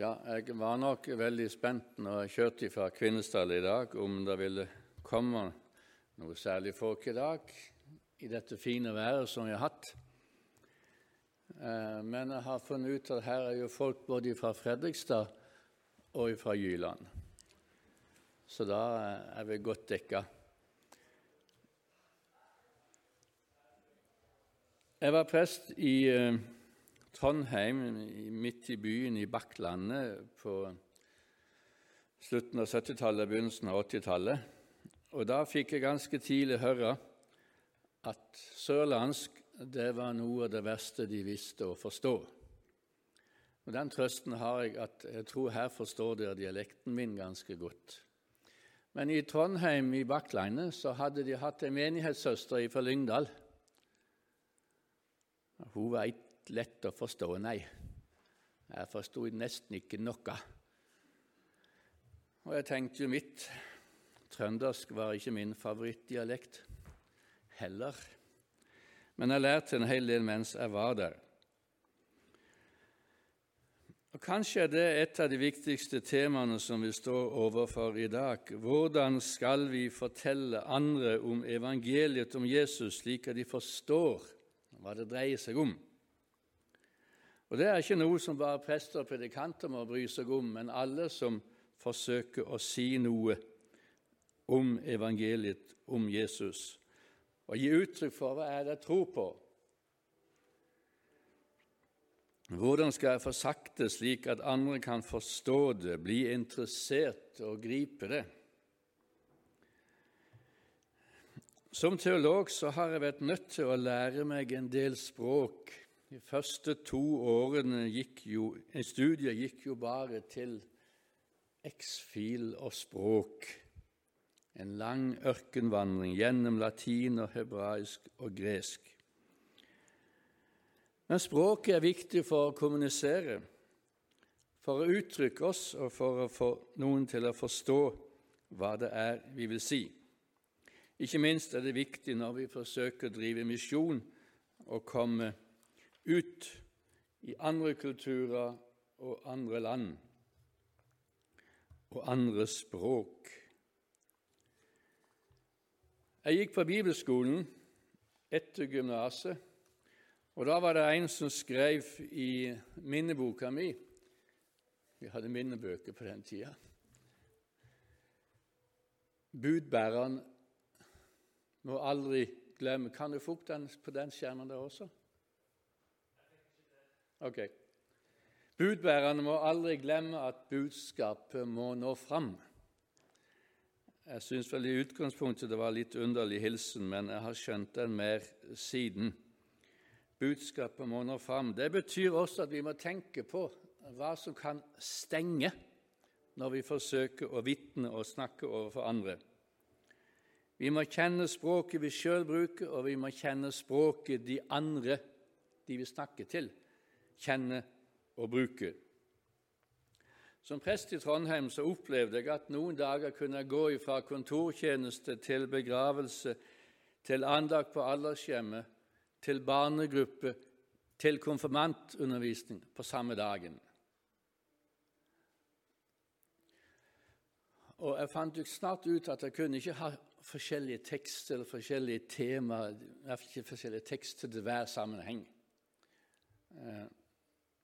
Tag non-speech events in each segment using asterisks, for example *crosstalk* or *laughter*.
Ja, jeg var nok veldig spent når jeg kjørte fra Kvinesdal i dag, om det ville komme noe særlig folk i dag i dette fine været som vi har hatt. Eh, men jeg har funnet ut at her er jo folk både fra Fredrikstad og fra Jyland. Så da er vi godt dekka. Jeg var prest i eh, Trondheim, midt i byen i Bakklandet, på slutten av 70-tallet, begynnelsen av 80-tallet. Og da fikk jeg ganske tidlig høre at sørlandsk det var noe av det verste de visste å forstå. Og Den trøsten har jeg at jeg tror her forstår dere dialekten min ganske godt. Men i Trondheim, i Bakklandet, så hadde de hatt en menighetssøster fra Lyngdal. Hun var lett å forstå, nei. Jeg forsto nesten ikke noe. Og jeg tenkte jo mitt trøndersk var ikke min favorittdialekt heller. Men jeg lærte en hel del mens jeg var der. Og Kanskje er det et av de viktigste temaene som vi står overfor i dag. Hvordan skal vi fortelle andre om evangeliet om Jesus, slik at de forstår hva det dreier seg om? Og Det er ikke noe som bare prester og predikanter må bry seg om, men alle som forsøker å si noe om evangeliet, om Jesus, og gi uttrykk for hva er det jeg tror på. Hvordan skal jeg få sagt det slik at andre kan forstå det, bli interessert og gripe det? Som teolog så har jeg vært nødt til å lære meg en del språk de første to årene gikk jo, studiet gikk jo bare til eksfil og språk. En lang ørkenvandring gjennom latin og hebraisk og gresk. Men språket er viktig for å kommunisere, for å uttrykke oss og for å få noen til å forstå hva det er vi vil si. Ikke minst er det viktig når vi forsøker å drive misjon og komme ut i andre kulturer og andre land og andre språk. Jeg gikk på bibelskolen etter gymnaset, og da var det en som skrev i minneboka mi Vi hadde minnebøker på den tida. Budbæreren må aldri glemme Kan du få opp den på den skjermen der også? Ok. Budbærerne må aldri glemme at budskapet må nå fram. Jeg syns vel i utgangspunktet det var litt underlig hilsen, men jeg har skjønt den mer siden. Budskapet må nå fram. Det betyr også at vi må tenke på hva som kan stenge når vi forsøker å vitne og snakke overfor andre. Vi må kjenne språket vi sjøl bruker, og vi må kjenne språket de andre de vi snakker til kjenne og bruke. Som prest i Trondheim så opplevde jeg at noen dager kunne jeg gå fra kontortjeneste til begravelse, til andag på aldershjemmet, til barnegruppe, til konfirmantundervisning på samme dagen. Og Jeg fant snart ut at jeg kunne ikke ha forskjellige tekster eller forskjellige temaer, ikke forskjellige tekster til hver sammenheng.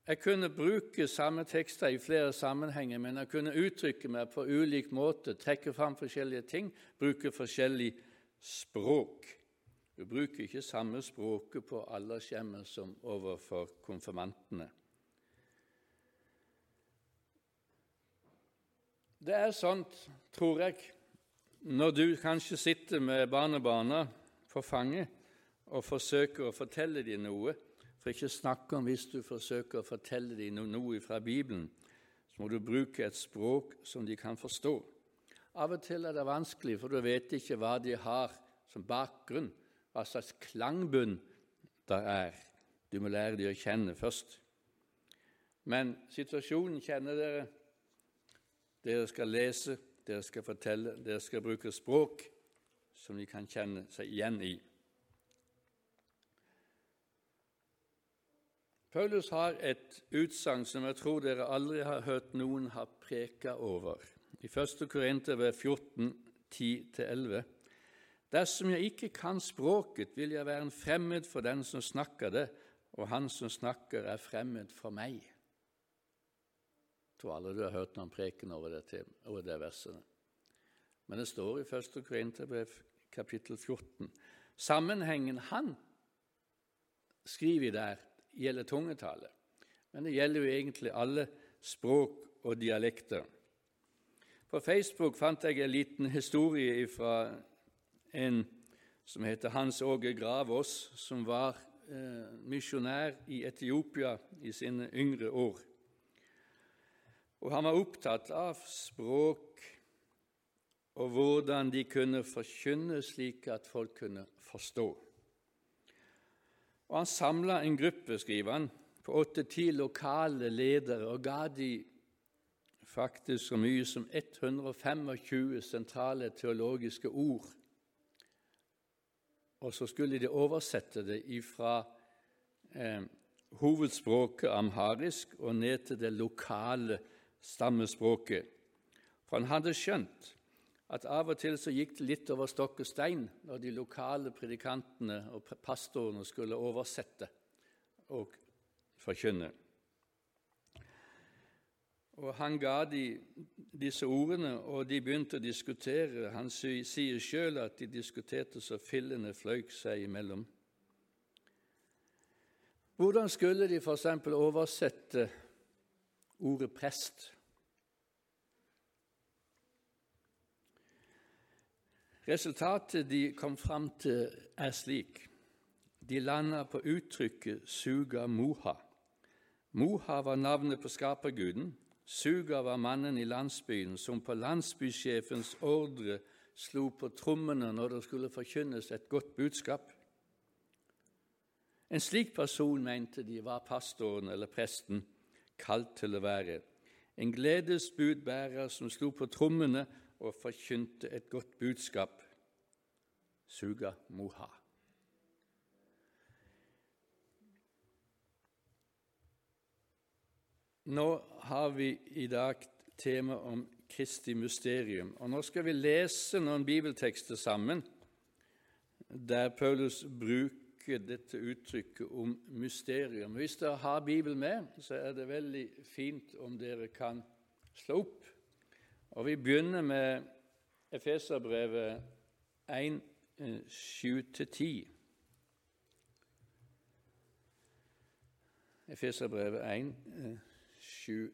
Jeg kunne bruke samme tekster i flere sammenhenger, men jeg kunne uttrykke meg på ulik måte, trekke fram forskjellige ting, bruke forskjellig språk. Du bruker ikke samme språket på aldershjemmet som overfor konfirmantene. Det er sånt, tror jeg, når du kanskje sitter med barnebarna på fanget og forsøker å fortelle dem noe, for ikke snakke om hvis du forsøker å fortelle dem noe fra Bibelen, så må du bruke et språk som de kan forstå. Av og til er det vanskelig, for du vet ikke hva de har som bakgrunn, hva slags klangbunn det er. Du må lære dem å kjenne først. Men situasjonen kjenner dere. Dere skal lese, dere skal fortelle, dere skal bruke språk som de kan kjenne seg igjen i. Paulus har et utsagn som jeg tror dere aldri har hørt noen ha preka over. I 1. Korinter 14, 10-11. Dersom jeg ikke kan språket, vil jeg være en fremmed for den som snakker det, og han som snakker, er fremmed for meg. Jeg tror alle du har hørt noen preken over det, over det verset. Men det står i 1. Korinterbrev kapittel 14. Sammenhengen han skriver der, gjelder tungetale. Men det gjelder jo egentlig alle språk og dialekter. På Facebook fant jeg en liten historie fra en som heter Hans Åge Gravås, som var eh, misjonær i Etiopia i sine yngre år. Og Han var opptatt av språk og hvordan de kunne forkynne slik at folk kunne forstå. Og Han samla en gruppe, skriver han, på åtte-ti lokale ledere og ga de faktisk så mye som 125 sentrale teologiske ord. Og så skulle de oversette det fra eh, hovedspråket amharisk og ned til det lokale stammespråket. For han hadde skjønt at av og til så gikk det litt over stokk og stein når de lokale predikantene og pastorene skulle oversette og forkynne. Og Han ga de disse ordene, og de begynte å diskutere. Han sier sjøl at de diskuterte så fillene fløyk seg imellom. Hvordan skulle de f.eks. oversette ordet prest? Resultatet de kom fram til, er slik. De landa på uttrykket Suga Moha. Moha var navnet på skaperguden. Suga var mannen i landsbyen som på landsbysjefens ordre slo på trommene når det skulle forkynnes et godt budskap. En slik person mente de var pastoren eller presten kalt til å være. En gledesbudbærer som slo på trommene og forkynte et godt budskap. Suga Moha. Nå har vi i dag tema om Kristi mysterium. Og Nå skal vi lese noen bibeltekster sammen der Paulus bruker dette uttrykket om mysterium. Hvis dere har Bibelen med, så er det veldig fint om dere kan slå opp og Vi begynner med Efeserbrevet 1, 7-10. Efeserbrevet 1, 7-10.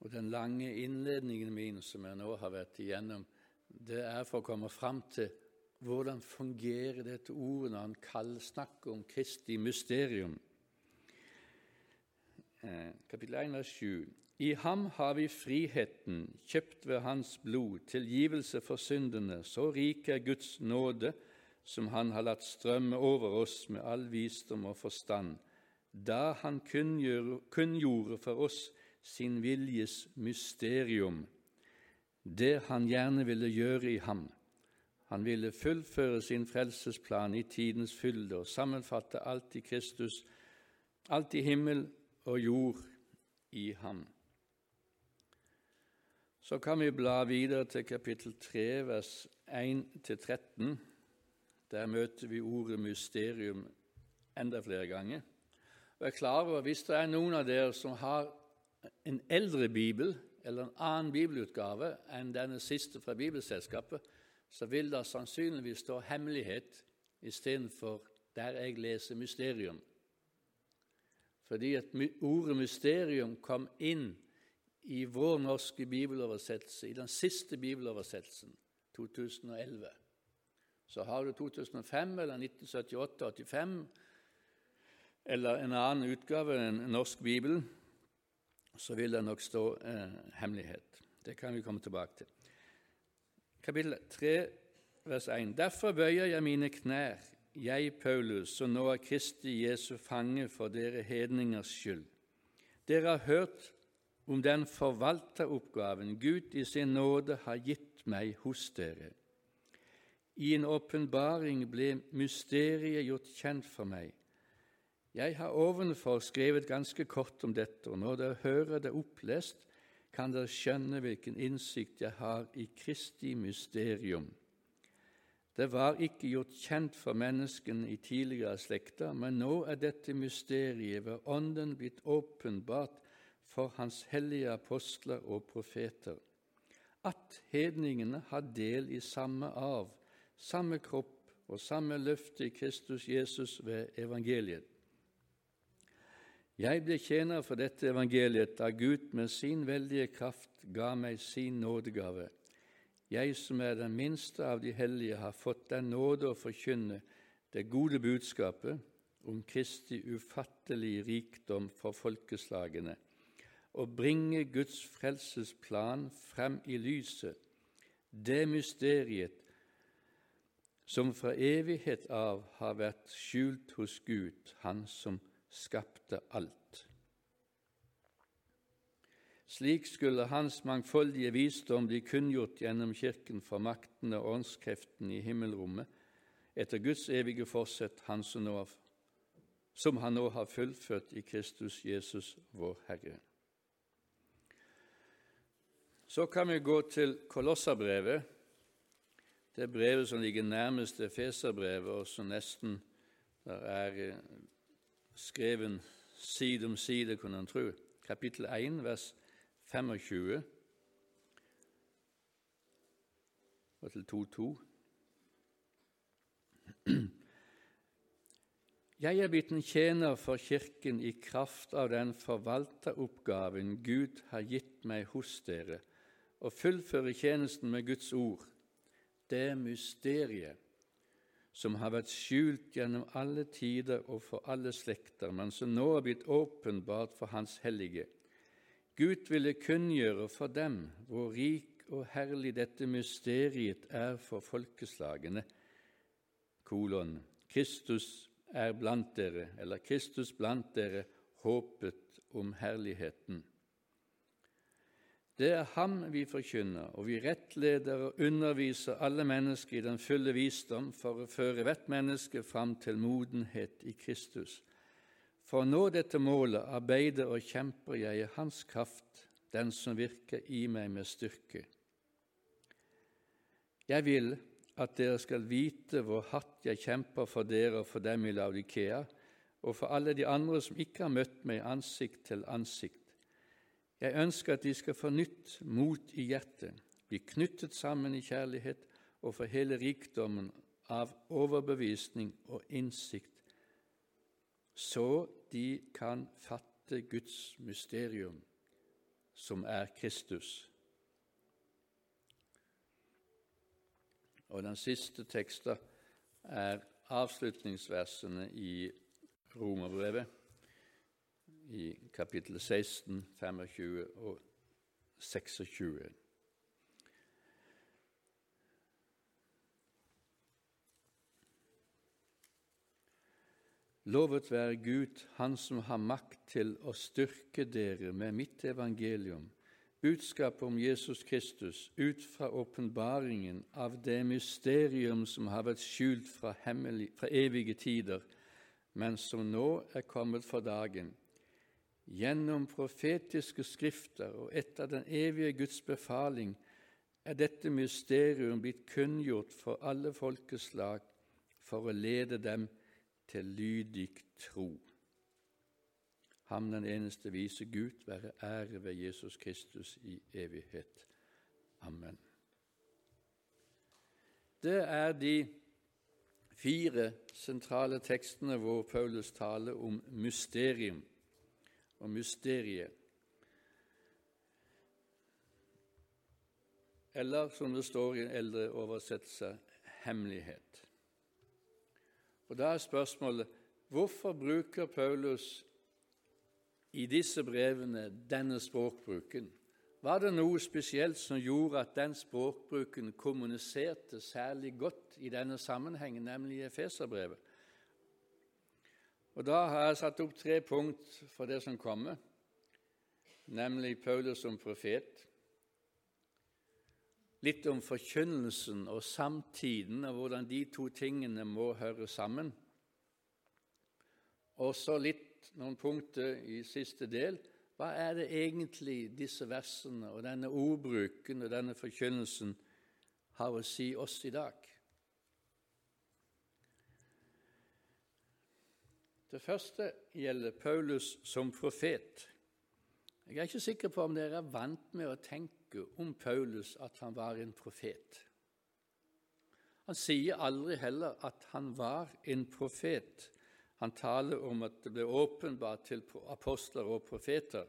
Og Den lange innledningen min som jeg nå har vært igjennom, det er for å komme fram til hvordan fungerer dette ordet når han snakker om Kristi mysterium? Eh, kapittel 1, vers 7. I ham har vi friheten, kjøpt ved hans blod, tilgivelse for syndene. Så rik er Guds nåde, som han har latt strømme over oss med all visdom og forstand, da han kunngjorde for oss sin viljes mysterium, det han gjerne ville gjøre i ham han ville fullføre sin frelsesplan i tidens fylde og sammenfatte alt i Kristus, alt i himmel og jord i ham. Så kan vi bla videre til kapittel 3, vers 1-13. Der møter vi ordet mysterium enda flere ganger. Er klar over, Hvis det er noen av dere som har en eldre bibel eller en annen bibelutgave enn denne siste fra Bibelselskapet, så vil det sannsynligvis stå 'hemmelighet' istedenfor 'der jeg leser mysterium'. Fordi at ordet 'mysterium' kom inn i vår norske bibeloversettelse, i den siste bibeloversettelsen, 2011. Så har du 2005 eller 1978-85 eller en annen utgave en norsk bibel, så vil det nok stå eh, hemmelighet. Det kan vi komme tilbake til kapittel 3, vers 1. Derfor bøyer jeg mine knær, jeg, Paulus, som nå er Kristi Jesu fange for dere hedningers skyld. Dere har hørt om den forvalteroppgaven Gud i sin nåde har gitt meg hos dere. I en åpenbaring ble mysteriet gjort kjent for meg. Jeg har ovenfor skrevet ganske kort om dette, og når dere hører det opplest, kan dere skjønne hvilken innsikt jeg har i Kristi mysterium. Det var ikke gjort kjent for menneskene i tidligere slekter, men nå er dette mysteriet ved Ånden blitt åpenbart for Hans hellige apostler og profeter, at hedningene har del i samme arv, samme kropp og samme løfte i Kristus Jesus ved evangeliet. Jeg ble tjener for dette evangeliet da Gud med sin veldige kraft ga meg sin nådegave. Jeg som er den minste av de hellige, har fått den nåde å forkynne det gode budskapet om Kristi ufattelige rikdom for folkeslagene, og bringe Guds frelsesplan frem i lyset, det mysteriet som fra evighet av har vært skjult hos Gud, Han som skapte alt. Slik skulle Hans mangfoldige visdom bli kunngjort gjennom Kirken for maktene og åndskreftene i himmelrommet, etter Guds evige forsett, han som, nå, som han nå har fullført i Kristus Jesus, vår Herre. Så kan vi gå til Kolosserbrevet, det brevet som ligger nærmest Efeserbrevet, og som nesten der er skrevet side om side, kunne en tro. Kapittel 1, vers 25 og til 2.2. Jeg er blitt en tjener for Kirken i kraft av den forvalteroppgaven Gud har gitt meg hos dere, og fullføre tjenesten med Guds ord, det mysteriet som har vært skjult gjennom alle tider og for alle slekter, men som nå er blitt åpenbart for Hans hellige. Gud ville kunngjøre for dem hvor rik og herlig dette mysteriet er for folkeslagene. Kolon. Kristus er blant dere, eller Kristus blant dere, håpet om herligheten. Det er ham vi forkynner, og vi rettleder og underviser alle mennesker i den fulle visdom for å føre hvert menneske fram til modenhet i Kristus. For å nå dette målet arbeider og kjemper jeg i Hans kraft, den som virker i meg med styrke. Jeg vil at dere skal vite hvor hardt jeg kjemper for dere og for dem i Laudikea, og for alle de andre som ikke har møtt meg ansikt til ansikt jeg ønsker at de skal få nytt mot i hjertet, bli knyttet sammen i kjærlighet og få hele rikdommen av overbevisning og innsikt, så de kan fatte Guds mysterium, som er Kristus. Og den siste teksten er avslutningsversene i Romerbrevet i kapittel 16, 25 og 26. Lovet være Gud, Han som har makt til å styrke dere med mitt evangelium, budskapet om Jesus Kristus, ut fra åpenbaringen av det mysterium som har vært skjult fra, hemmelig, fra evige tider, men som nå er kommet for dagen Gjennom profetiske skrifter og etter den evige Guds befaling er dette mysterium blitt kunngjort for alle folkeslag for å lede dem til lydig tro. Ham den eneste vise Gud være ære ved Jesus Kristus i evighet. Amen. Det er de fire sentrale tekstene hvor Paulus taler om mysterium og mysteriet. Eller som det står i en eldre oversettelse hemmelighet. Og Da er spørsmålet hvorfor bruker Paulus i disse brevene denne språkbruken? Var det noe spesielt som gjorde at den språkbruken kommuniserte særlig godt i denne sammenhengen, nemlig i Efeserbrevet? Og Da har jeg satt opp tre punkt for det som kommer. nemlig Paulus som profet. Litt om forkynnelsen og samtiden, og hvordan de to tingene må høre sammen. Og så litt noen punkter i siste del. Hva er det egentlig disse versene og denne ordbruken og denne forkynnelsen har å si oss i dag? Det første gjelder Paulus som profet. Jeg er ikke sikker på om dere er vant med å tenke om Paulus at han var en profet. Han sier aldri heller at han var en profet. Han taler om at det ble åpenbart til apostler og profeter.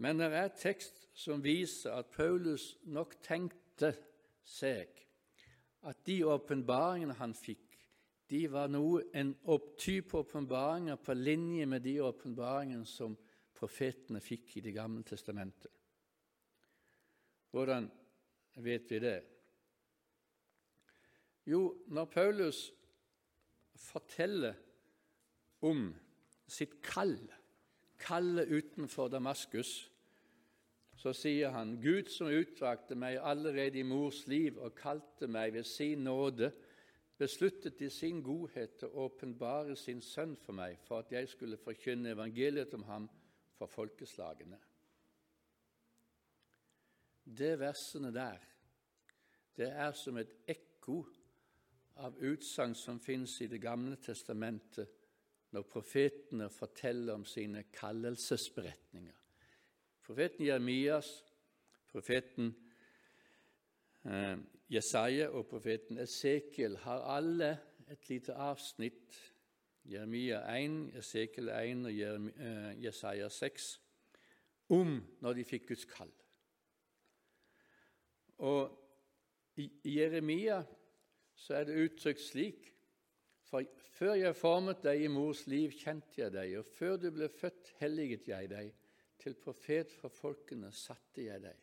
Men det er tekst som viser at Paulus nok tenkte seg at de åpenbaringene han fikk, de var nå en type åpenbaringer på linje med de åpenbaringene som profetene fikk i Det gamle testamentet. Hvordan vet vi det? Jo, når Paulus forteller om sitt kall, kallet utenfor Damaskus, så sier han Gud som utvalgte meg allerede i mors liv og kalte meg ved sin nåde besluttet i sin godhet å åpenbare sin sønn for meg, for at jeg skulle forkynne evangeliet om ham for folkeslagene. Det versene der, det er som et ekko av utsagn som fins i Det gamle testamentet når profetene forteller om sine kallelsesberetninger. Profeten Jeremias, profeten eh, Jesaja og profeten Esekiel har alle et lite avsnitt, Jeremia 1, Esekiel 1 og eh, Jesaja 6, om når de fikk Guds kall. Og I Jeremia så er det uttrykt slik For før jeg formet deg i mors liv, kjente jeg deg, og før du ble født, helliget jeg deg. Til profet for folkene satte jeg deg.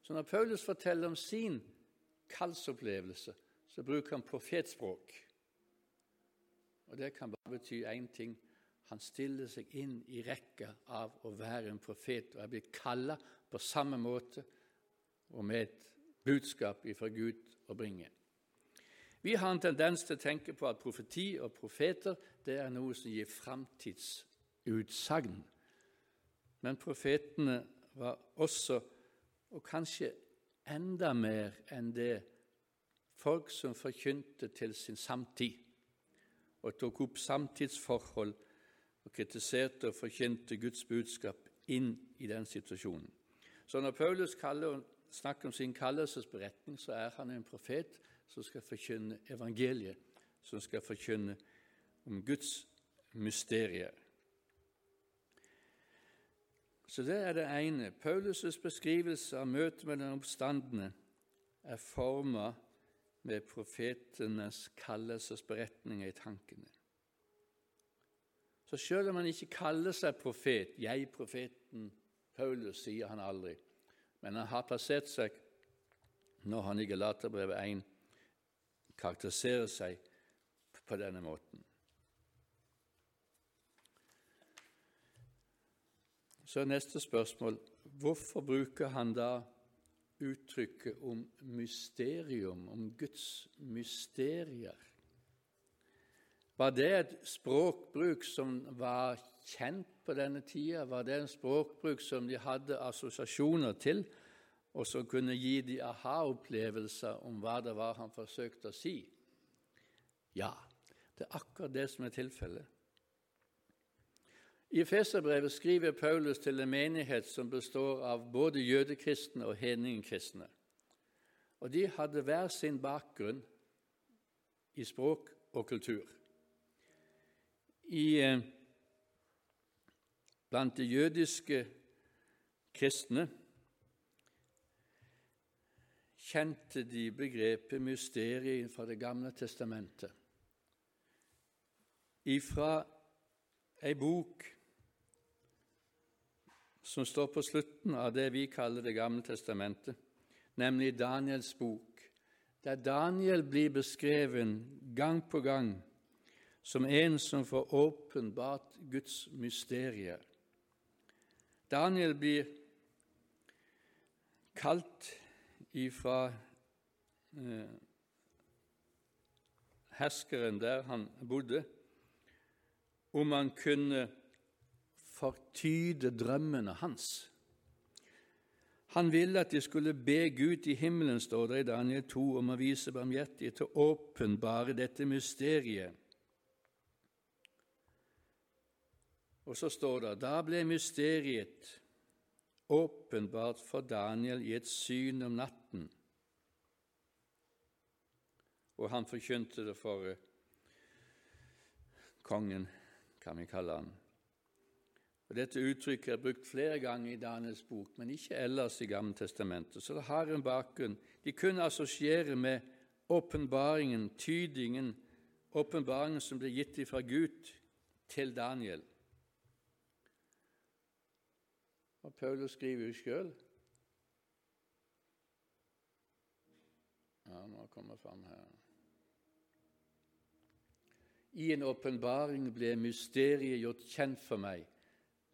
Så når Paulus forteller om sin kallsopplevelse, så bruker han profetspråk. Og Det kan bare bety én ting. Han stiller seg inn i rekka av å være en profet og er blitt kalla på samme måte og med et budskap fra Gud å bringe. Vi har en tendens til å tenke på at profeti og profeter det er noe som gir framtidsutsagn. Men profetene var også, og kanskje enda mer enn det folk som forkynte til sin samtid og tok opp samtidsforhold og kritiserte og forkynte Guds budskap inn i den situasjonen. Så når Paulus kaller, snakker om sin kallelsesberetning, så er han en profet som skal forkynne evangeliet, som skal forkynne om Guds mysterier. Så det er det ene. Paulus' beskrivelse av møtet med den oppstandende er forma med profetenes kallelsesberetninger i tankene. Så selv om han ikke kaller seg profet, jeg profeten Paulus, sier han aldri, men han har plassert seg, når han i Galaterbrevet 1 karakteriserer seg på denne måten. Så er neste spørsmål hvorfor bruker han da uttrykket om mysterium, om Guds mysterier? Var det et språkbruk som var kjent på denne tida? Var det en språkbruk som de hadde assosiasjoner til, og som kunne gi de aha-opplevelser om hva det var han forsøkte å si? Ja, det er akkurat det som er tilfellet. I Feserbrevet skriver Paulus til en menighet som består av både jødekristne og hedningkristne. Og de hadde hver sin bakgrunn i språk og kultur. I, eh, blant de jødiske kristne kjente de begrepet mysteriet fra Det gamle testamentet. Ifra ei bok som står på slutten av det vi kaller Det gamle testamentet, nemlig Daniels bok, der Daniel blir beskreven gang på gang som en som får åpenbart Guds mysterier. Daniel blir kalt ifra eh, herskeren der han bodde, om han kunne fortyde drømmene hans. Han ville at de skulle be Gud i himmelen, står det i Daniel 2, om å vise barmhjertighet til å åpenbare dette mysteriet. Og så står det da ble mysteriet åpenbart for Daniel i et syn om natten, og han forkynte det for eh, kongen, kan vi kalle han. Og Dette uttrykket er brukt flere ganger i Daniels bok, men ikke ellers i Gamle testamentet, så det har en bakgrunn. De kunne assosiere med åpenbaringen, tydingen, åpenbaringen som ble gitt fra Gud til Daniel. Og Paulus skriver jo sjøl Ja, nå kommer fram her. I en åpenbaring ble mysteriet gjort kjent for meg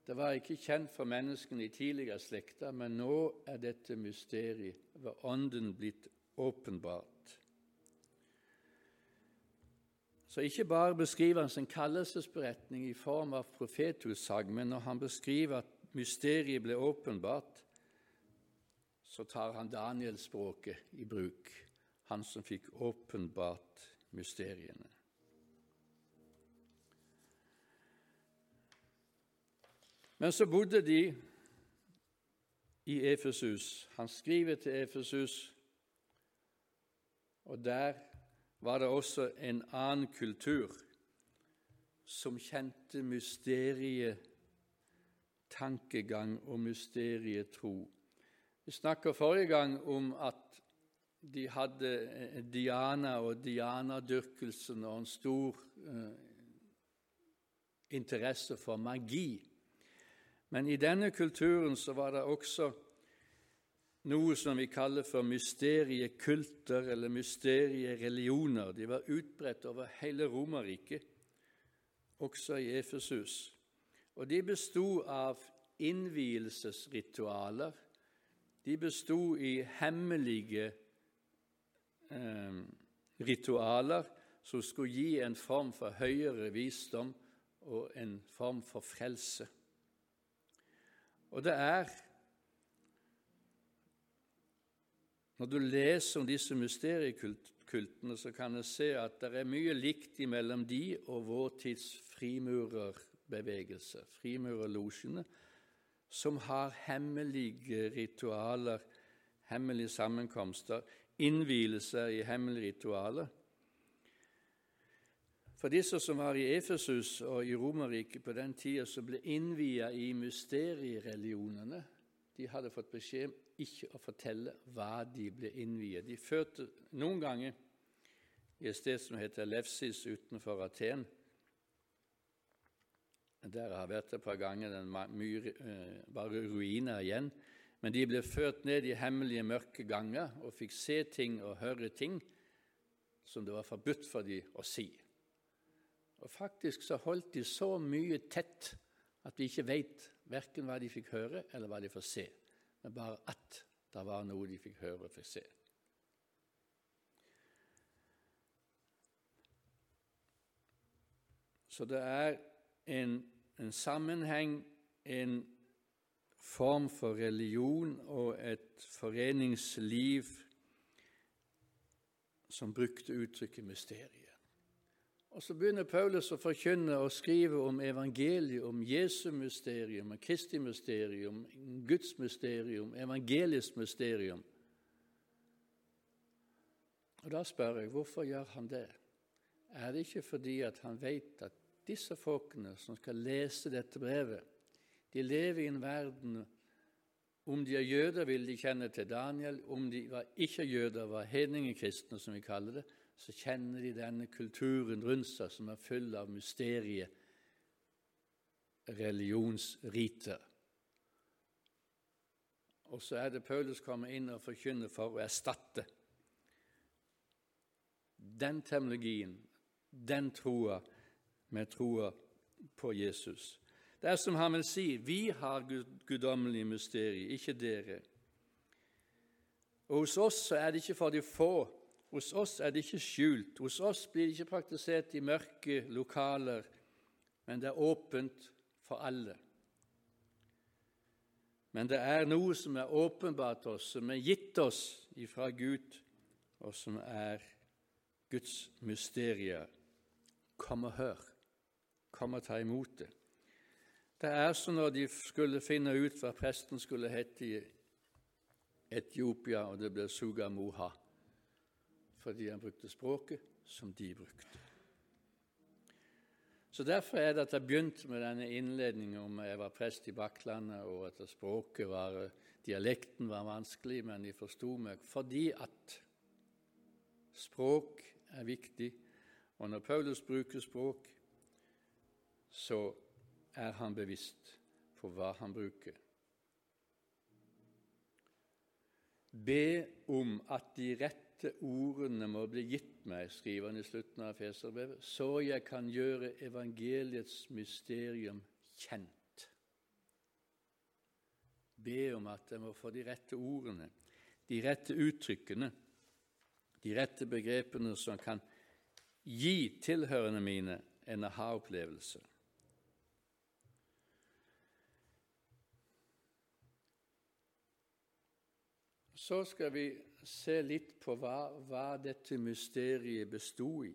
det var ikke kjent for menneskene i tidligere slekter, men nå er dette mysteriet ved Ånden blitt åpenbart. Så ikke bare beskriver han sin kallelsesberetning i form av profetutsagn, men når han beskriver at mysteriet ble åpenbart, så tar han Danielspråket i bruk, han som fikk åpenbart mysteriene. Men så bodde de i Efesus. Han skriver til Efesus, og der var det også en annen kultur som kjente mysterietankegang og mysterietro. Vi snakket forrige gang om at de hadde Diana og Diana-dyrkelsen og en stor eh, interesse for magi. Men i denne kulturen så var det også noe som vi kaller for mysteriekulter eller mysteriereligioner. De var utbredt over hele Romerriket, også i Efesus. Og de bestod av innvielsesritualer. De bestod i hemmelige eh, ritualer som skulle gi en form for høyere visdom og en form for frelse. Og det er Når du leser om disse mysteriekultene, så kan du se at det er mye likt mellom de og vår tids frimurerbevegelse, frimurerlosjene, som har hemmelige ritualer, hemmelige sammenkomster, innvielser i hemmelige ritualer. For disse som var i Efesus og i Romerriket på den tida, som ble innvia i mysteriereligionene, de hadde fått beskjed om ikke å fortelle hva de ble innviet. De førte noen ganger i et sted som heter Lefsis utenfor Aten. Der har jeg vært et par ganger, Den myr, eh, bare ruiner igjen. Men de ble ført ned i hemmelige, mørke ganger og fikk se ting og høre ting som det var forbudt for dem å si. Og Faktisk så holdt de så mye tett at vi ikke veit verken hva de fikk høre, eller hva de får se, men bare at det var noe de fikk høre og fikk se. Så det er en, en sammenheng, en form for religion og et foreningsliv som brukte uttrykket mysteriet. Og Så begynner Paulus å forkynne og skrive om evangeliet, om Jesu mysterium, om Kristi mysterium, Guds mysterium, evangelisk mysterium. Og Da spør jeg hvorfor gjør han det? Er det ikke fordi at han vet at disse folkene som skal lese dette brevet, de lever i en verden Om de er jøder, vil de kjenne til Daniel. Om de var ikke jøder, var hedningekristne, som vi kaller det så kjenner de denne kulturen rundt seg som er full av mysterier, religionsriter. Og så er det Paulus kommer inn og forkynner for å erstatte den terminologien, den troa, med troa på Jesus. Det er som han vil si, vi har guddommelige mysterier, ikke dere. Og Hos oss er det ikke for de få, hos oss er det ikke skjult, hos oss blir det ikke praktisert i mørke lokaler, men det er åpent for alle. Men det er noe som er åpenbart oss, som er gitt oss ifra Gud, og som er Guds mysterier. Kom og hør. Kom og ta imot det. Det er som når de skulle finne ut hva presten skulle hete i Etiopia, og det ble Sugamoha, fordi han brukte språket som de brukte. Så Derfor er det at jeg begynte med denne innledningen om jeg var prest i Bakklandet, og at språket var, dialekten var vanskelig, men de forsto meg. Fordi at språk er viktig, og når Paulus bruker språk, så er han bevisst på hva han bruker. Be om at de rette ordene må bli gitt meg, skriver han i slutten av Feserbrevet, så jeg kan gjøre evangeliets mysterium kjent. Be om at jeg må få de rette ordene, de rette uttrykkene, de rette begrepene som kan gi tilhørende mine en aha-opplevelse. Så skal vi se litt på hva, hva dette mysteriet bestod i.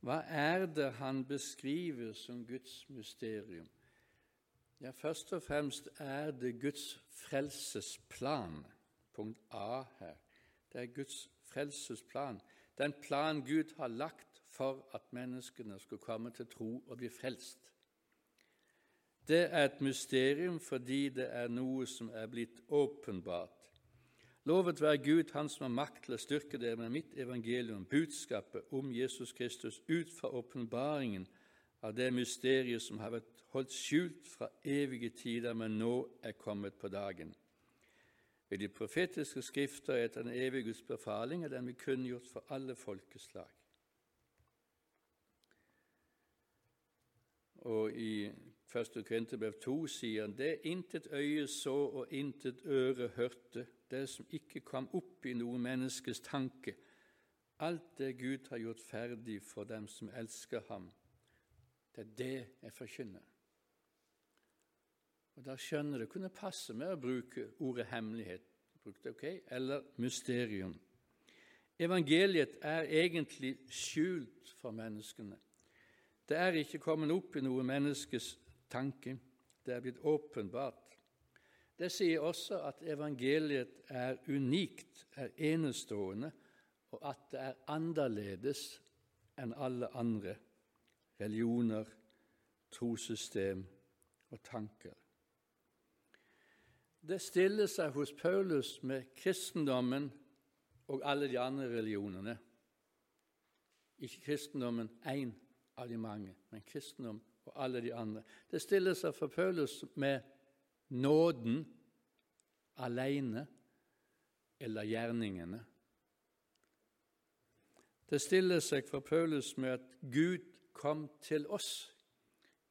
Hva er det han beskriver som Guds mysterium? Ja, Først og fremst er det Guds frelsesplan. Punkt A her. Det er Guds frelsesplan. Den plan Gud har lagt for at menneskene skulle komme til tro og bli frelst. Det er et mysterium fordi det er noe som er blitt åpenbart Lovet være Gud, Han som har makt til å styrke dere med mitt evangelium, budskapet om Jesus Kristus, ut fra åpenbaringen av det mysteriet som har vært holdt skjult fra evige tider, men nå er kommet på dagen. Ved de profetiske skrifter etter den evige Guds befaling er den vi kunngjort for alle folkeslag. Og i 1. Korinterbrev 2 sier han det intet øye så og intet øre hørte, det som ikke kom opp i noe menneskes tanke, alt det Gud har gjort ferdig for dem som elsker ham. Det er det jeg forkynner. Og Da skjønner det kunne passe med å bruke ordet hemmelighet, brukte ok, eller mysterium. Evangeliet er egentlig skjult for menneskene. Det er ikke kommet opp i noe menneskes tanke, det er blitt åpenbart det sier også at evangeliet er unikt, er enestående, og at det er annerledes enn alle andre religioner, trossystem og tanker. Det stiller seg hos Paulus med kristendommen og alle de andre religionene. Ikke kristendommen én av de mange, men kristendom og alle de andre. Det stiller seg for Paulus med nåden alene eller gjerningene. Det stiller seg for Paulus med at Gud kom til oss,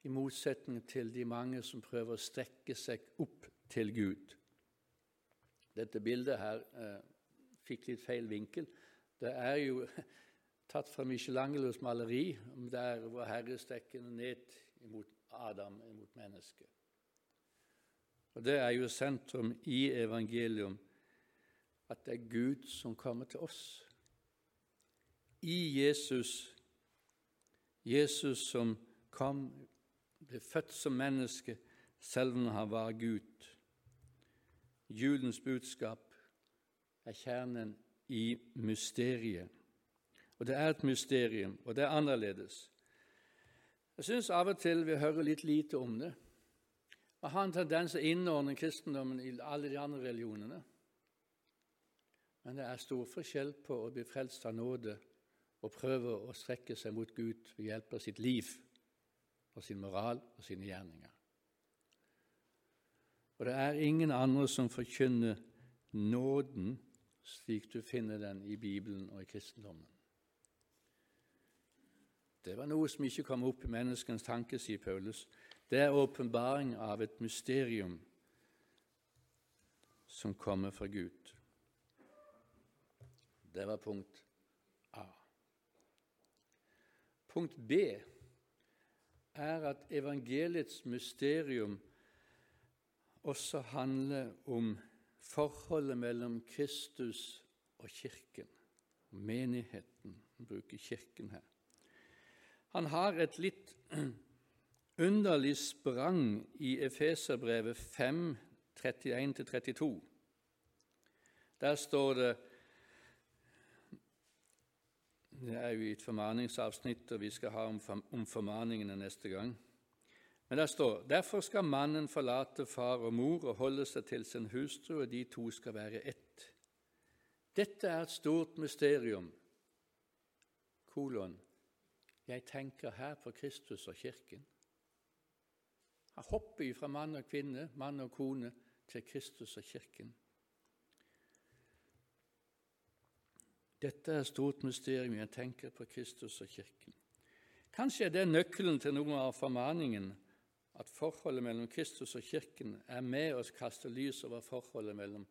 i motsetning til de mange som prøver å strekke seg opp til Gud. Dette bildet her eh, fikk litt feil vinkel. Det er jo *laughs* tatt fra Michelangelos maleri der Vår Herre strekker ned mot Adam, mot mennesket. Og Det er jo sentrum i evangelium, at det er Gud som kommer til oss. I Jesus, Jesus som kom, ble født som menneske, selv om han var Gud. Julens budskap er kjernen i mysteriet. Og det er et mysterium, og det er annerledes. Jeg syns av og til vi hører litt lite om det. Man har en tendens til å innordne kristendommen i alle de andre religionene. Men det er stor forskjell på å bli frelst av nåde og prøve å strekke seg mot Gud ved hjelp av sitt liv og sin moral og sine gjerninger. Og det er ingen andre som forkynner nåden slik du finner den i Bibelen og i kristendommen. Det var noe som ikke kom opp i menneskens tanke, sier Paulus. Det er åpenbaring av et mysterium som kommer fra Gud. Det var punkt A. Punkt B er at evangeliets mysterium også handler om forholdet mellom Kristus og Kirken, menigheten. Bruker Kirken her. Han har et litt underlig sprang i Efeserbrevet 5, 31-32. Der står det Det er jo i et formaningsavsnitt, og vi skal ha om formaningene neste gang. Men der står derfor skal mannen forlate far og mor og holde seg til sin hustru, og de to skal være ett. Dette er et stort mysterium. Kolon. Jeg tenker her på Kristus og Kirken. Han hopper fra mann og kvinne, mann og kone, til Kristus og Kirken. Dette er et stort mysterium. Jeg tenker på Kristus og Kirken. Kanskje er det nøkkelen til noe av formaningen at forholdet mellom Kristus og Kirken er med oss kaste lys over forholdet mellom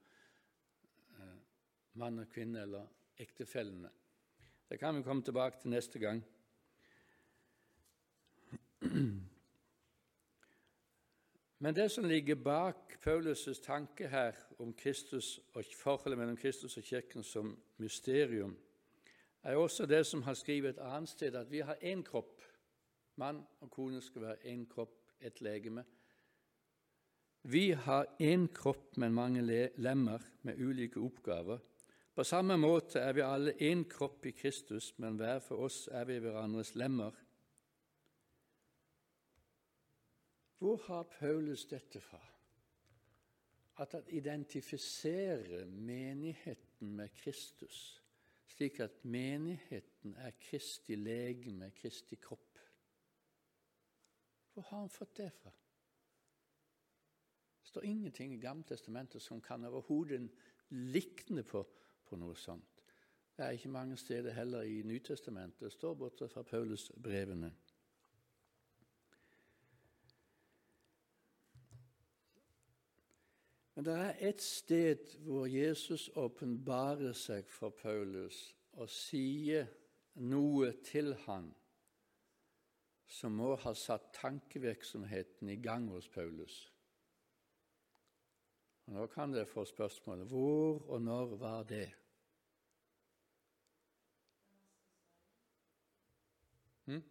eh, mann og kvinne eller ektefellene. Det kan vi komme tilbake til neste gang. *clears throat* Men det som ligger bak Paulus' tanke her om Kristus og forholdet mellom Kristus og Kirken som mysterium, er også det som har skrevet et annet sted, at vi har én kropp. Mann og kone skal være én kropp et legeme. Vi har én kropp, men mange lemmer med ulike oppgaver. På samme måte er vi alle én kropp i Kristus, men hver for oss er vi hverandres lemmer. Hvor har Paulus dette fra? At han identifiserer menigheten med Kristus, slik at menigheten er Kristi legeme, Kristi kropp. Hvor har han fått det fra? Det står ingenting i Gammeltestamentet som kan overhodet likne på, på, noe sånt. Det er ikke mange steder heller i Nytestamentet. Det står borte fra Paulus' brevene. Men det er et sted hvor Jesus åpenbarer seg for Paulus og sier noe til han som må ha satt tankevirksomheten i gang hos Paulus. Og Nå kan dere få spørsmålet hvor og når var det? Hm?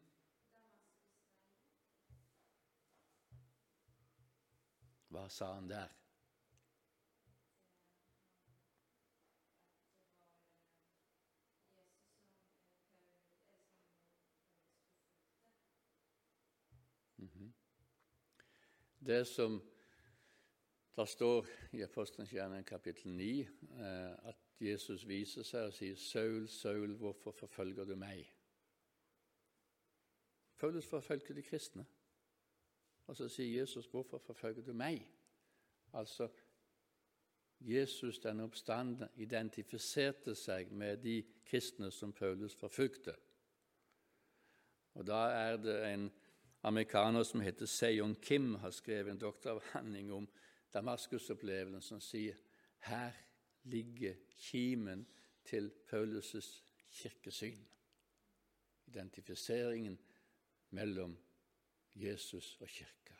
Hva sa han der? Det som der står i Apostelens gjerning kapittel 9, eh, at Jesus viser seg og sier 'Saul, Saul, hvorfor forfølger du meg?' Paulus forfølger de kristne. Og så sier Jesus 'Hvorfor forfølger du meg?' Altså, Jesus, den oppstandende, identifiserte seg med de kristne som Paulus forfulgte. Og da er det en amerikaner som heter Seyon Kim, har skrevet en doktoravhandling om Damaskus-opplevelsen, som sier her ligger kimen til Paulus' kirkesyn. Identifiseringen mellom Jesus og kirka.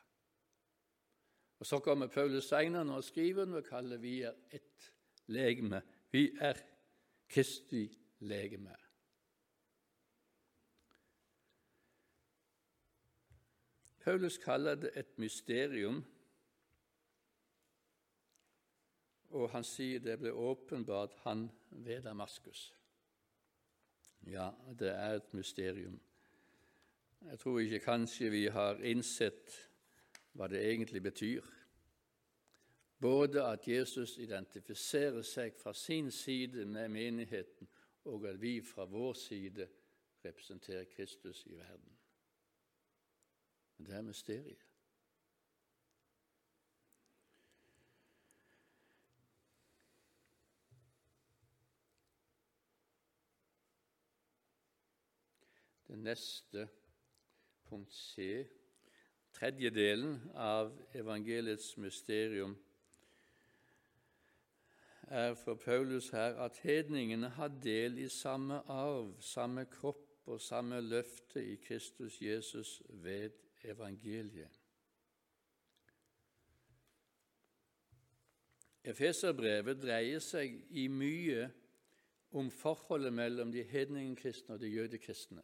Og Så kommer Paulus senere og skriver og kaller vi er ett legeme. Vi er Kristi legeme. Paulus kaller det et mysterium, og han sier det ble åpenbart han ved Damaskus. Ja, det er et mysterium. Jeg tror ikke kanskje vi har innsett hva det egentlig betyr. Både at Jesus identifiserer seg fra sin side med menigheten, og at vi fra vår side representerer Kristus i verden. Men det er mysteriet. Det neste, punkt C, tredje delen av evangeliets mysterium er for Paulus her at hedningene har del i samme arv, samme kropp og samme løfte i Kristus Jesus ved evangeliet. Efeserbrevet dreier seg i mye om forholdet mellom de hedningekristne og de jødekristne.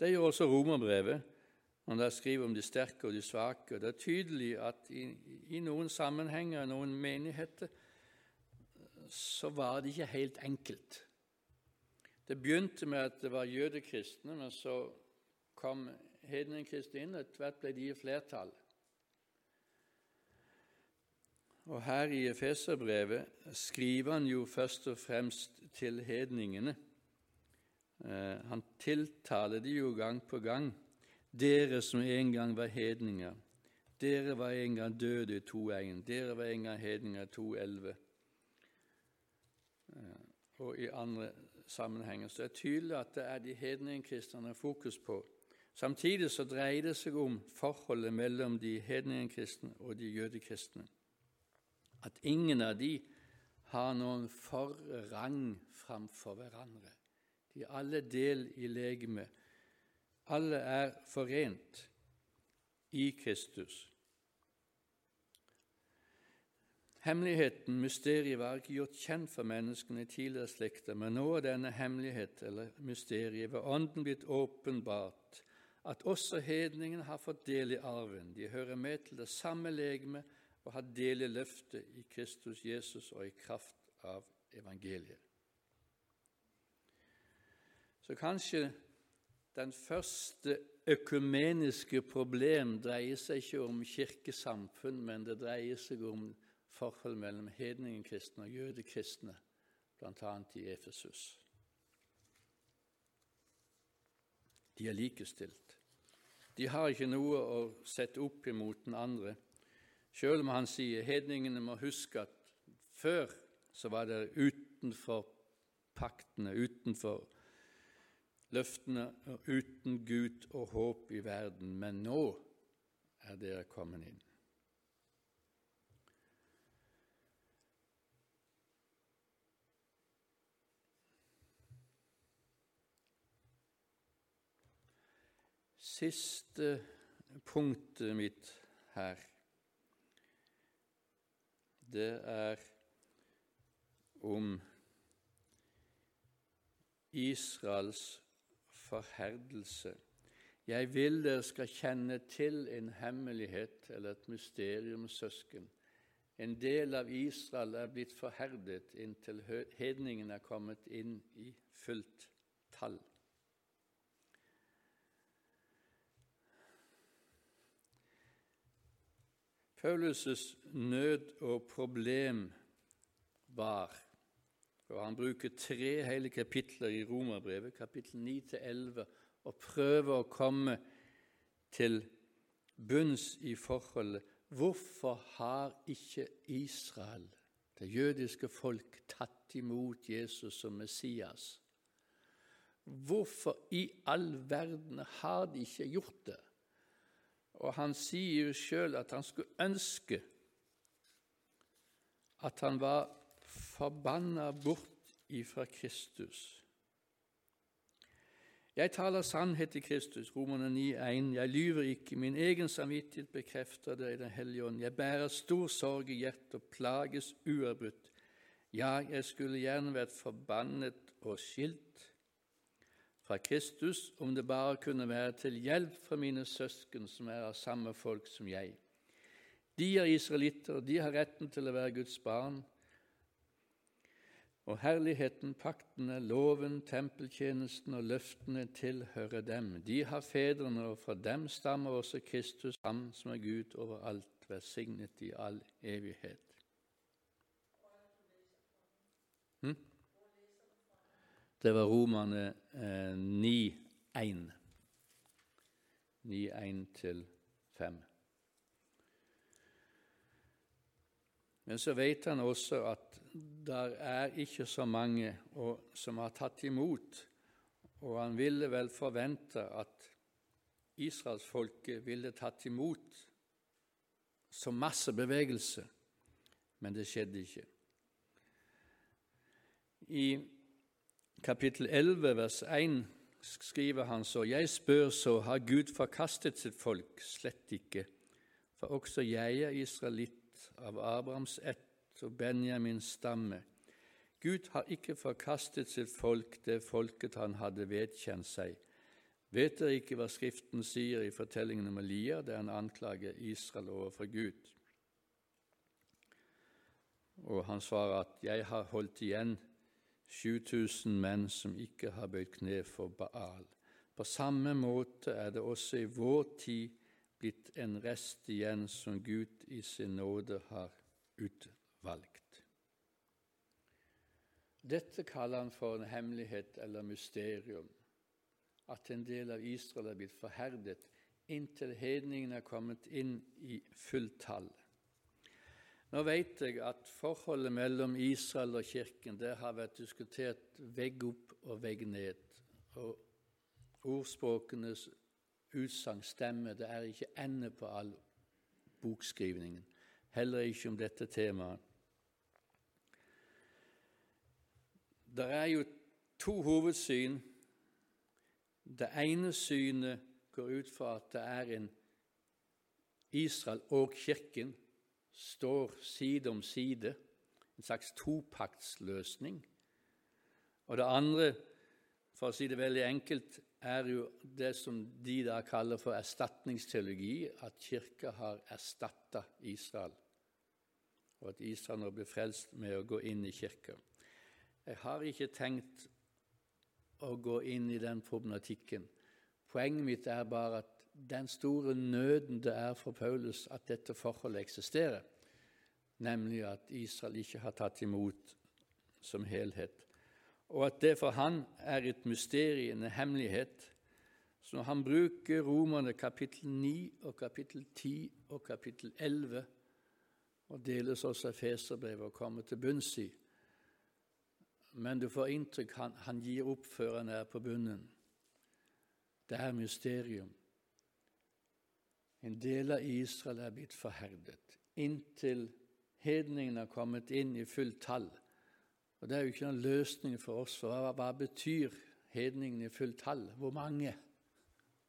Det gjør også romerbrevet, når det skriver om de sterke og de svake. Det er tydelig at i, i noen sammenhenger, noen menigheter, så var det ikke helt enkelt. Det begynte med at det var jødekristne, men så kom hedningkristne Kristine, tvert ble de i flertall. Og her i Efeserbrevet skriver han jo først og fremst til hedningene. Eh, han tiltaler de jo gang på gang. Dere som en gang var hedninger. Dere var en gang døde i 2.1. Dere var en gang hedninger i 2.11. Eh, og i andre sammenhenger. Så det er tydelig at det er de hedningkristne fokus på. Samtidig så dreier det seg om forholdet mellom de hedningekristne og de jødekristne. At ingen av de har noen forrang framfor hverandre. De er alle del i legemet. Alle er forent i Kristus. Hemmeligheten, mysteriet, var ikke gjort kjent for menneskene i tidligere slekter, men nå er denne hemmelighet, eller mysteriet, ved Ånden blitt åpenbart, at også hedningene har fått del i arven. De hører med til det samme legeme og har del i løftet i Kristus Jesus og i kraft av evangeliet. Så kanskje den første økumeniske problem dreier seg ikke om kirkesamfunn, men det dreier seg om forhold mellom hedningekristne og jødekristne, bl.a. i Efesus. De er likestilt. De har ikke noe å sette opp imot den andre. Selv om han sier hedningene må huske at før så var det utenfor paktene, utenfor løftene, uten Gud og håp i verden, men nå er dere kommet inn. Siste punktet mitt her det er om Israels forherdelse. Jeg vil dere skal kjenne til en hemmelighet eller et mysterium, søsken. En del av Israel er blitt forherdet inntil hedningen er kommet inn i fullt tall. Paulus' nød og problem var og Han bruker tre hele kapitler i Romerbrevet, kapittel 9-11, og prøver å komme til bunns i forholdet. Hvorfor har ikke Israel, det jødiske folk, tatt imot Jesus som Messias? Hvorfor i all verden har de ikke gjort det? Og han sier jo sjøl at han skulle ønske at han var forbanna bort ifra Kristus. Jeg taler sannhet i Kristus, Romerne 9,1. Jeg lyver ikke, min egen samvittighet bekrefter det i Den hellige ånd. Jeg bærer stor sorg i hjertet og plages uavbrutt. Ja, jeg skulle gjerne vært forbannet og skilt fra Kristus, om det bare kunne være til hjelp for mine søsken som er av samme folk som jeg. De er israelitter, og de har retten til å være Guds barn. Og herligheten, paktene, loven, tempeltjenesten og løftene tilhører dem. De har fedrene, og fra dem stammer også Kristus, ham som er Gud over alt, velsignet i all evighet. Det var Romerne eh, 9.1. 9.1-5. Men så vet han også at der er ikke så mange som har tatt imot, og han ville vel forvente at israelsfolket ville tatt imot som massebevegelse, men det skjedde ikke. I kapittel 11, vers 1 skriver han så:" Jeg spør så, har Gud forkastet sitt folk? Slett ikke. For også jeg er israelitt av Abrahams ett og Benjamins stamme. Gud har ikke forkastet sitt folk, det folket han hadde vedkjent seg. Vet dere ikke hva Skriften sier i fortellingen om Elia, der han anklager Israel overfor Gud? Og han svarer at 'jeg har holdt igjen 7000 menn som ikke har bøyd kne for Baal'. På samme måte er det også i vår tid blitt en rest igjen som Gud i sin nåde har utvalgt. Dette kaller han for en hemmelighet eller mysterium, at en del av Israel er blitt forherdet inntil hedningene er kommet inn i fullt tall. Nå vet jeg at forholdet mellom Israel og Kirken det har vært diskutert vegg opp og vegg ned. Og ordspråkenes utsagn stemmer. Det er ikke ende på all bokskrivningen, heller ikke om dette temaet. Det er jo to hovedsyn. Det ene synet går ut fra at det er en Israel og Kirken står side om side, en slags topaktsløsning. Og det andre, for å si det veldig enkelt, er jo det som de da kaller for erstatningsteologi, at Kirka har erstatta Israel, og at Israel nå blir frelst med å gå inn i kirka. Jeg har ikke tenkt å gå inn i den problematikken. Poenget mitt er bare at den store nøden det er for Paulus at dette forholdet eksisterer, nemlig at Israel ikke har tatt imot som helhet, og at det for han er et mysterium, en hemmelighet. Så når han bruker Romerne kapittel 9 og kapittel 10 og kapittel 11, og deles også Feserbrevet og kommer til bunns i, men du får inntrykk han, han gir opp før han er på bunnen. Det er mysterium. En del av Israel er blitt forherdet inntil hedningene har kommet inn i fullt tall. Og Det er jo ikke noen løsning for oss. For hva, hva betyr hedningene i fullt tall? Hvor mange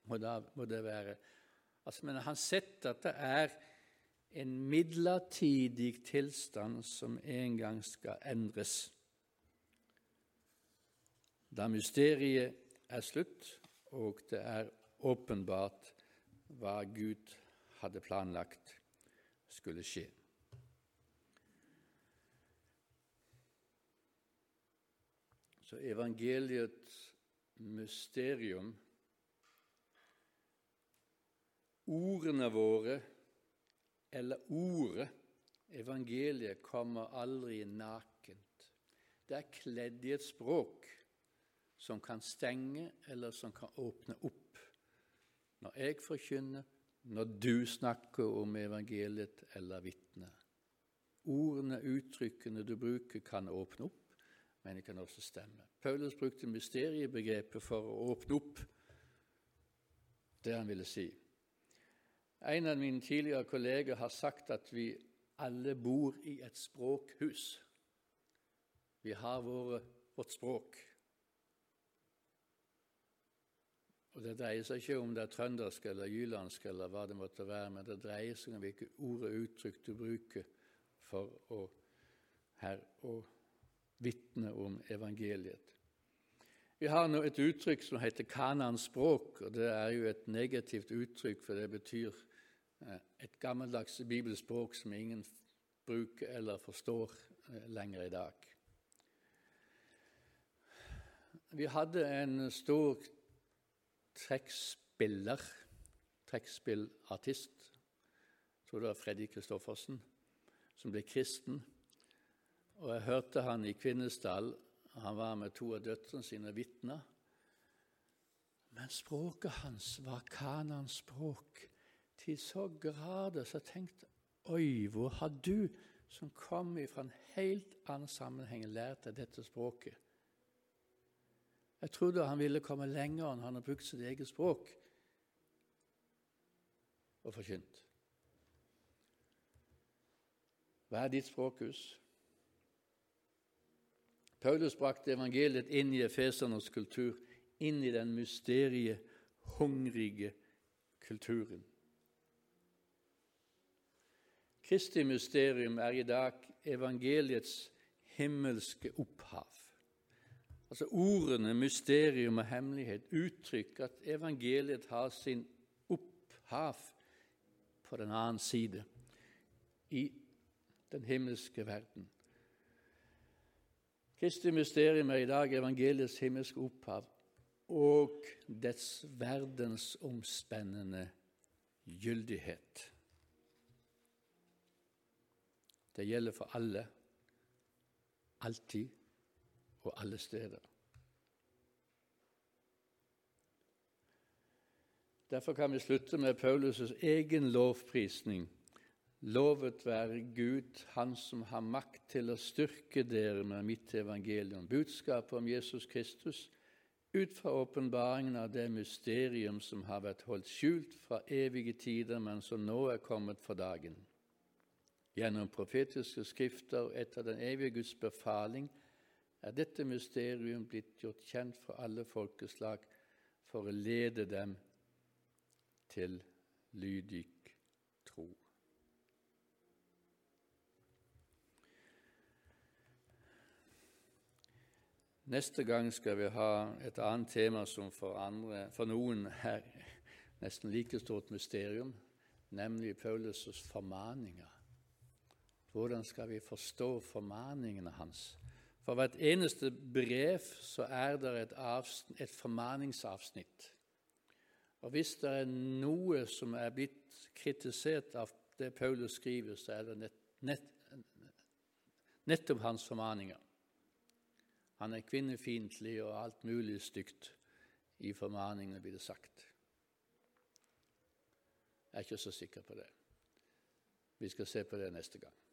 må det, må det være? Altså, men han sett at det er en midlertidig tilstand som en gang skal endres. Da mysteriet er slutt, og det er åpenbart hva Gud hadde planlagt skulle skje. Så evangeliets mysterium Ordene våre, eller ordet, evangeliet, kommer aldri nakent. Det er kledd i et språk som kan stenge, eller som kan åpne opp når jeg forkynner, når du snakker om evangeliet eller vitner. Ordene, uttrykkene du bruker, kan åpne opp, men det kan også stemme. Paulus brukte mysteriebegrepet for å åpne opp det han ville si. En av mine tidligere kolleger har sagt at vi alle bor i et språkhus. Vi har vårt språk. Og Det dreier seg ikke om det er trøndersk eller jylandsk eller hva det måtte være, men det dreier seg om hvilke ord og uttrykk du bruker for å, her, å vitne om evangeliet. Vi har nå et uttrykk som heter Kanans språk, og det er jo et negativt uttrykk, for det betyr eh, et gammeldags bibelspråk som ingen bruker eller forstår eh, lenger i dag. Vi hadde en stor trekkspiller, trekkspillartist, jeg tror det var Freddy Kristoffersen, som ble kristen. Og jeg hørte han i Kvinesdal. Han var med to av døtrene sine vitner. Men språket hans var Kanans språk til så grader så jeg tenkte Oi, hvor har du, som kom fra en helt annen sammenheng, lært deg dette språket? Jeg trodde han ville komme lenger enn han har brukt sitt eget språk. og forkynt. Hva er ditt språkhus? Paulus brakte evangeliet inn i efesernes kultur, inn i den mysterie, hungrige kulturen. Kristi mysterium er i dag evangeliets himmelske opphav. Altså Ordene mysterium og hemmelighet uttrykker at evangeliet har sin opphav på den annen side, i den himmelske verden. Kristi mysterium er i dag evangeliets himmelske opphav og dets verdensomspennende gyldighet. Det gjelder for alle, alltid og alle steder. Derfor kan vi slutte med Paulus' egen lovprisning Lovet være Gud, Han som har makt til å styrke dere med mitt evangelium, budskapet om Jesus Kristus, ut fra åpenbaringen av det mysterium som har vært holdt skjult fra evige tider, men som nå er kommet for dagen. Gjennom profetiske skrifter og etter den evige Guds befaling er dette mysterium blitt gjort kjent for alle folkeslag for å lede dem til lydig tro. Neste gang skal vi ha et annet tema som for, andre, for noen er nesten like stort mysterium, nemlig Paulus' formaninger. Hvordan skal vi forstå formaningene hans? For hvert eneste brev så er det et, avsnitt, et formaningsavsnitt. Og hvis det er noe som er blitt kritisert av det Paulus skriver, så er det nett, nett, nettopp hans formaninger. Han er kvinnefiendtlig og alt mulig stygt i formaningene, blir det sagt. Jeg er ikke så sikker på det. Vi skal se på det neste gang.